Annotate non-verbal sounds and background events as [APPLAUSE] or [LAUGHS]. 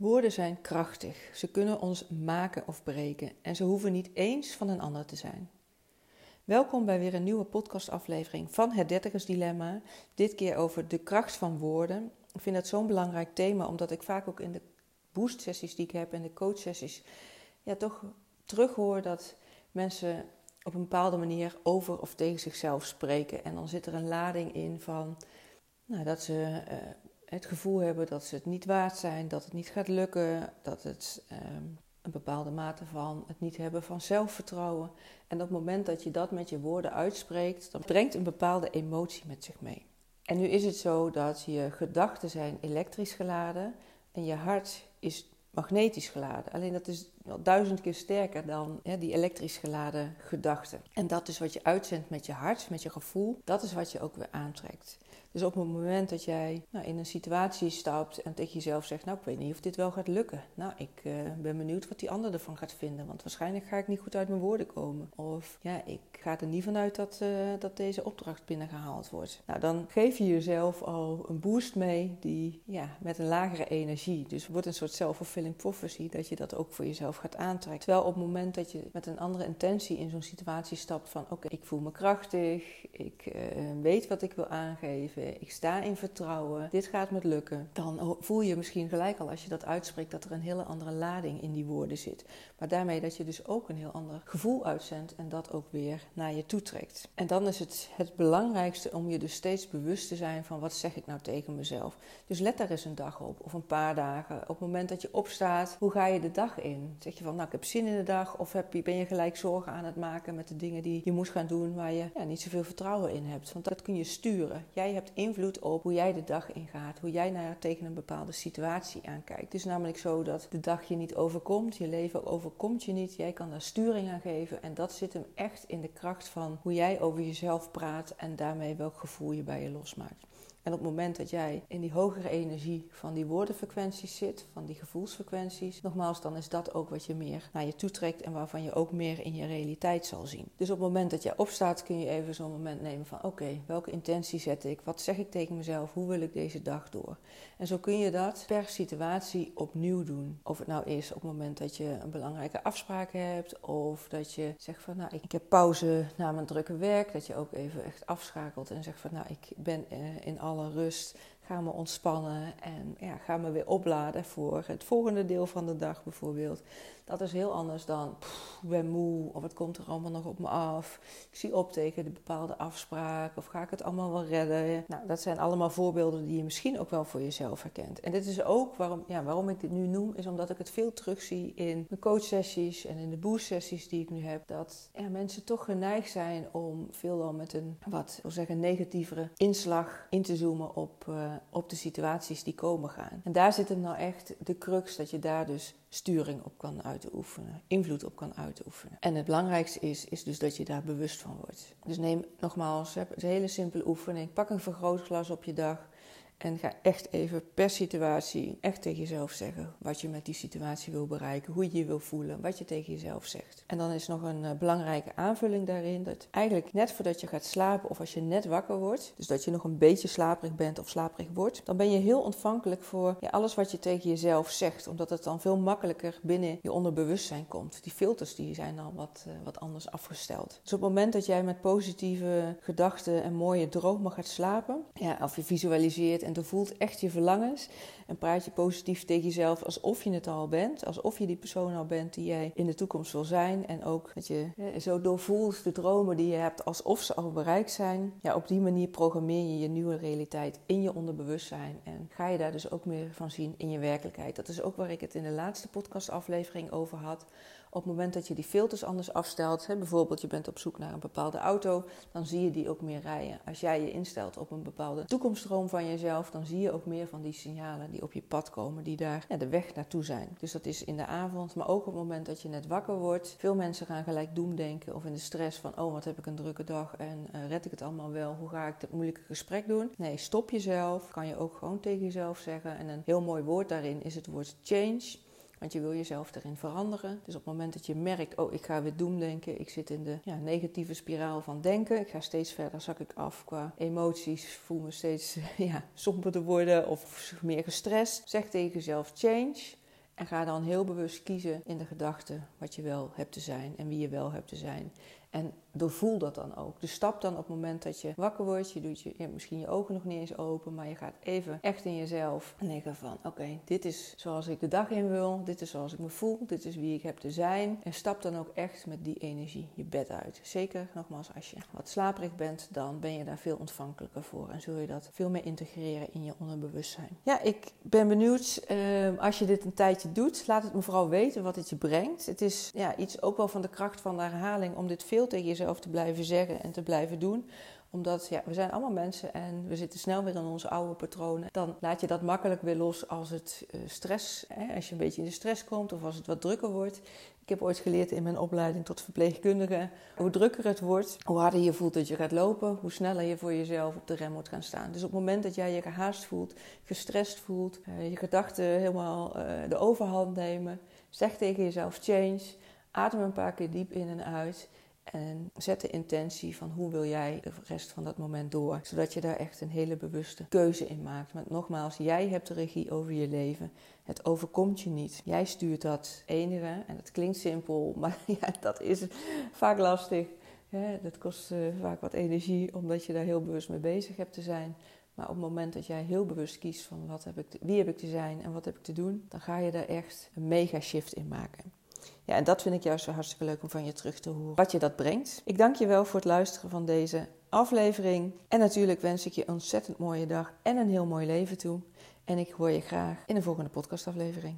Woorden zijn krachtig. Ze kunnen ons maken of breken en ze hoeven niet eens van een ander te zijn. Welkom bij weer een nieuwe podcastaflevering van Het Dertigersdilemma. Dit keer over de kracht van woorden. Ik vind dat zo'n belangrijk thema, omdat ik vaak ook in de boost-sessies die ik heb en de coach-sessies ja, toch terughoor dat mensen op een bepaalde manier over of tegen zichzelf spreken. En dan zit er een lading in van nou, dat ze uh, het gevoel hebben dat ze het niet waard zijn, dat het niet gaat lukken, dat het um, een bepaalde mate van het niet hebben van zelfvertrouwen. En op het moment dat je dat met je woorden uitspreekt, dan brengt een bepaalde emotie met zich mee. En nu is het zo dat je gedachten zijn elektrisch geladen en je hart is magnetisch geladen. Alleen dat is wel duizend keer sterker dan hè, die elektrisch geladen gedachten. En dat is wat je uitzendt met je hart, met je gevoel. Dat is wat je ook weer aantrekt. Dus op het moment dat jij nou, in een situatie stapt en tegen jezelf zegt: Nou, ik weet niet of dit wel gaat lukken. Nou, ik uh, ben benieuwd wat die ander ervan gaat vinden, want waarschijnlijk ga ik niet goed uit mijn woorden komen. Of ja, ik ga er niet vanuit dat, uh, dat deze opdracht binnengehaald wordt. Nou, dan geef je jezelf al een boost mee die ja, met een lagere energie. Dus het wordt een soort self-fulfilling prophecy dat je dat ook voor jezelf gaat aantrekken. Terwijl op het moment dat je met een andere intentie in zo'n situatie stapt van oké, ik voel me krachtig, ik uh, weet wat ik wil aangeven ik sta in vertrouwen, dit gaat me lukken. Dan voel je misschien gelijk al als je dat uitspreekt dat er een hele andere lading in die woorden zit. Maar daarmee dat je dus ook een heel ander gevoel uitzendt en dat ook weer naar je toe trekt. En dan is het het belangrijkste om je dus steeds bewust te zijn van wat zeg ik nou tegen mezelf. Dus let daar eens een dag op of een paar dagen. Op het moment dat je opstaat, hoe ga je de dag in? Zeg je van nou ik heb zin in de dag of heb je, ben je gelijk zorgen aan het maken met de dingen die je moet gaan doen waar je ja, niet zoveel vertrouwen in hebt. Want dat kun je sturen. Jij hebt invloed op hoe jij de dag ingaat, hoe jij naar tegen een bepaalde situatie aankijkt. Het is namelijk zo dat de dag je niet overkomt, je leven overkomt je niet. Jij kan daar sturing aan geven en dat zit hem echt in de kracht van hoe jij over jezelf praat en daarmee welk gevoel je bij je losmaakt. En op het moment dat jij in die hogere energie van die woordenfrequenties zit, van die gevoelsfrequenties, nogmaals, dan is dat ook wat je meer naar je toe trekt en waarvan je ook meer in je realiteit zal zien. Dus op het moment dat jij opstaat, kun je even zo'n moment nemen van: oké, welke intentie zet ik? Wat zeg ik tegen mezelf? Hoe wil ik deze dag door? En zo kun je dat per situatie opnieuw doen. Of het nou is op het moment dat je een belangrijke afspraak hebt, of dat je zegt van: nou, ik heb pauze na mijn drukke werk, dat je ook even echt afschakelt en zegt van: nou, ik ben eh, in alle rust. Ga me ontspannen en ja, ga me weer opladen voor het volgende deel van de dag bijvoorbeeld. Dat is heel anders dan, ik ben moe of het komt er allemaal nog op me af. Ik zie op tegen de bepaalde afspraak of ga ik het allemaal wel redden. Nou, dat zijn allemaal voorbeelden die je misschien ook wel voor jezelf herkent. En dit is ook waarom, ja, waarom ik dit nu noem, is omdat ik het veel terugzie in mijn coachsessies en in de boost-sessies die ik nu heb. Dat ja, mensen toch geneigd zijn om veelal met een wat, wil zeggen, negatievere inslag in te zoomen op, uh, op de situaties die komen gaan. En daar zit het nou echt de crux dat je daar dus sturing op kan uitoefenen, invloed op kan uitoefenen. En het belangrijkste is, is dus dat je daar bewust van wordt. Dus neem nogmaals, een hele simpele oefening. Pak een vergrootglas op je dag. En ga echt even per situatie echt tegen jezelf zeggen wat je met die situatie wil bereiken, hoe je je wil voelen, wat je tegen jezelf zegt. En dan is nog een uh, belangrijke aanvulling daarin dat eigenlijk net voordat je gaat slapen of als je net wakker wordt, dus dat je nog een beetje slaperig bent of slaperig wordt, dan ben je heel ontvankelijk voor alles wat je tegen jezelf zegt, omdat het dan veel makkelijker binnen je onderbewustzijn komt. Die filters die zijn dan wat, uh, wat anders afgesteld. Dus op het moment dat jij met positieve gedachten en mooie dromen gaat slapen, ja, of je visualiseert en voelt echt je verlangens. En praat je positief tegen jezelf alsof je het al bent. Alsof je die persoon al bent die jij in de toekomst wil zijn. En ook dat je zo doorvoelt de dromen die je hebt alsof ze al bereikt zijn. Ja, op die manier programmeer je je nieuwe realiteit in je onderbewustzijn. En ga je daar dus ook meer van zien in je werkelijkheid. Dat is ook waar ik het in de laatste podcastaflevering over had op het moment dat je die filters anders afstelt, hè, bijvoorbeeld je bent op zoek naar een bepaalde auto, dan zie je die ook meer rijden. Als jij je instelt op een bepaalde toekomststroom van jezelf, dan zie je ook meer van die signalen die op je pad komen, die daar de weg naartoe zijn. Dus dat is in de avond, maar ook op het moment dat je net wakker wordt. Veel mensen gaan gelijk doemdenken of in de stress van, oh wat heb ik een drukke dag en uh, red ik het allemaal wel? Hoe ga ik dit moeilijke gesprek doen? Nee, stop jezelf. Kan je ook gewoon tegen jezelf zeggen. En een heel mooi woord daarin is het woord change. Want je wil jezelf erin veranderen. Dus op het moment dat je merkt, oh, ik ga weer doemdenken. Ik zit in de ja, negatieve spiraal van denken. Ik ga steeds verder, zak ik af qua emoties. Voel me steeds [LAUGHS] ja, somberder worden of meer gestrest. Zeg tegen jezelf change. En ga dan heel bewust kiezen in de gedachten wat je wel hebt te zijn en wie je wel hebt te zijn. En doorvoel dat dan ook. Dus stap dan op het moment dat je wakker wordt. Je doet je, misschien je ogen nog niet eens open, maar je gaat even echt in jezelf denken van... Oké, dit is zoals ik de dag in wil. Dit is zoals ik me voel. Dit is wie ik heb te zijn. En stap dan ook echt met die energie je bed uit. Zeker, nogmaals, als je wat slaperig bent, dan ben je daar veel ontvankelijker voor. En zul je dat veel meer integreren in je onderbewustzijn. Ja, ik ben benieuwd uh, als je dit een tijdje doet. Laat het me vooral weten wat het je brengt. Het is ja, iets ook wel van de kracht van de herhaling om dit veel tegen jezelf te blijven zeggen en te blijven doen omdat ja, we zijn allemaal mensen en we zitten snel weer in onze oude patronen. Dan laat je dat makkelijk weer los als het uh, stress, hè, als je een beetje in de stress komt of als het wat drukker wordt. Ik heb ooit geleerd in mijn opleiding tot verpleegkundige, hoe drukker het wordt, hoe harder je voelt dat je gaat lopen, hoe sneller je voor jezelf op de rem moet gaan staan. Dus op het moment dat jij je gehaast voelt, gestrest voelt, uh, je gedachten helemaal uh, de overhand nemen, zeg tegen jezelf change, adem een paar keer diep in en uit. En zet de intentie van hoe wil jij de rest van dat moment door. Zodat je daar echt een hele bewuste keuze in maakt. Want nogmaals, jij hebt de regie over je leven. Het overkomt je niet. Jij stuurt dat enige. En dat klinkt simpel, [LAUGHS] maar ja, dat is vaak lastig. dat kost uh, vaak wat energie, omdat je daar heel bewust mee bezig hebt te zijn. Maar op het moment dat jij heel bewust kiest van wat heb ik wie heb ik te zijn en wat heb ik te doen, dan ga je daar echt een mega shift in maken. Ja, en dat vind ik juist zo hartstikke leuk om van je terug te horen. Wat je dat brengt. Ik dank je wel voor het luisteren van deze aflevering. En natuurlijk wens ik je een ontzettend mooie dag en een heel mooi leven toe. En ik hoor je graag in de volgende podcastaflevering.